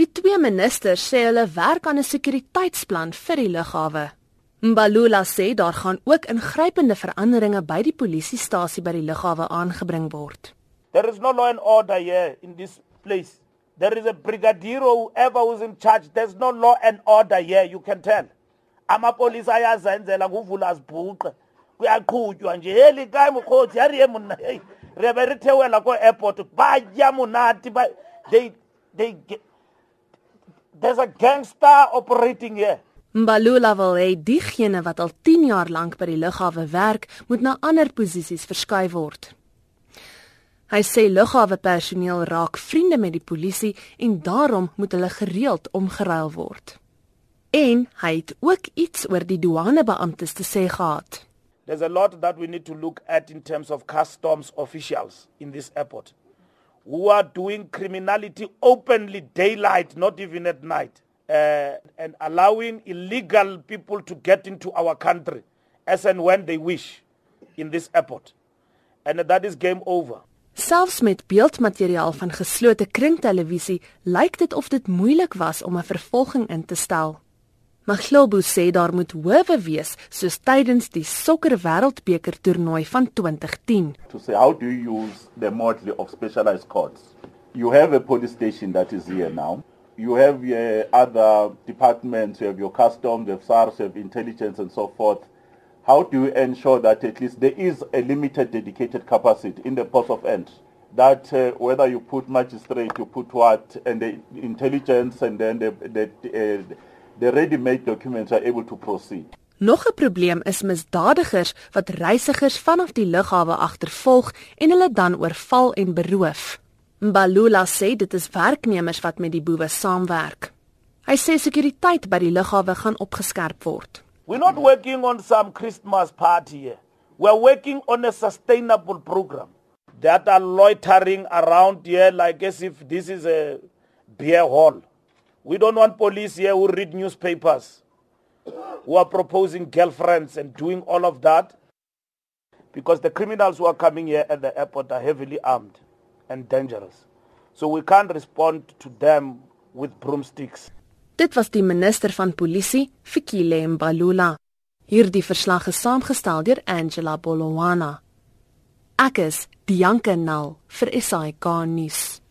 Die twee ministers sê hulle werk aan 'n sekuriteitsplan vir die lughawe. Mbalula sê daar gaan ook ingrypende veranderinge by die polisiestasie by die lughawe aangebring word. There is no law and order here in this place. There is a brigadier or whoever who's in charge. There's no law and order here, you can tell. Amapolisa ayazenzela nguvula azibhuqe. Kuyaqhutywa nje heli kae mkhothi yari mna hey. Rebe rithewela ko airport baya munati ba they they get, there's a gangster operating here. Mbalula wil hê diegene wat al 10 jaar lank by die lughawe werk, moet na ander posisies verskuif word. Hy sê lughawe personeel raak vriende met die polisie en daarom moet hulle gereeld omgeruil word. En hy het ook iets oor die douanebeamptes te sê gehad. There's a lot that we need to look at in terms of customs officials in this airport who are doing criminality openly daylight not even at night uh, and allowing illegal people to get into our country as and when they wish in this airport and that is game over Selfs met beeldmateriaal van geslote kringtelevisie lyk dit of dit moeilik was om 'n vervolging in te stel. Maglobo sê daar moet howe wees soos tydens die sokker wêreldbeker toernooi van 2010. To say how do you use the model of specialized courts? You have a police station that is here now. You have your other departments, you have your customs, have SARS, you have intelligence and so forth. how do you ensure that at least there is a limited dedicated capacity in the post of entry? That uh, whether you put magistrate, you put what, and the intelligence, and then the, the, uh, the ready-made documents are able to proceed. Nog 'n probleem is misdadigers wat reisigers vanaf die lughawe agtervolg en hulle dan oorval en beroof. Mbalula sê dit is werknemers wat met die boewe saamwerk. Hy sê sekuriteit by die lughawe gaan opgeskerp word. We're not working on some Christmas party here. We're working on a sustainable program that are loitering around here like as if this is a beer hall. We don't want police here who read newspapers, who are proposing girlfriends and doing all of that. Because the criminals who are coming here at the airport are heavily armed and dangerous. So we can't respond to them with broomsticks. Dit was die minister van polisie, Fikile Mbalula. Hierdie verslag is saamgestel deur Angela Bolowana. Ek is Bianca Nel vir SAK nuus.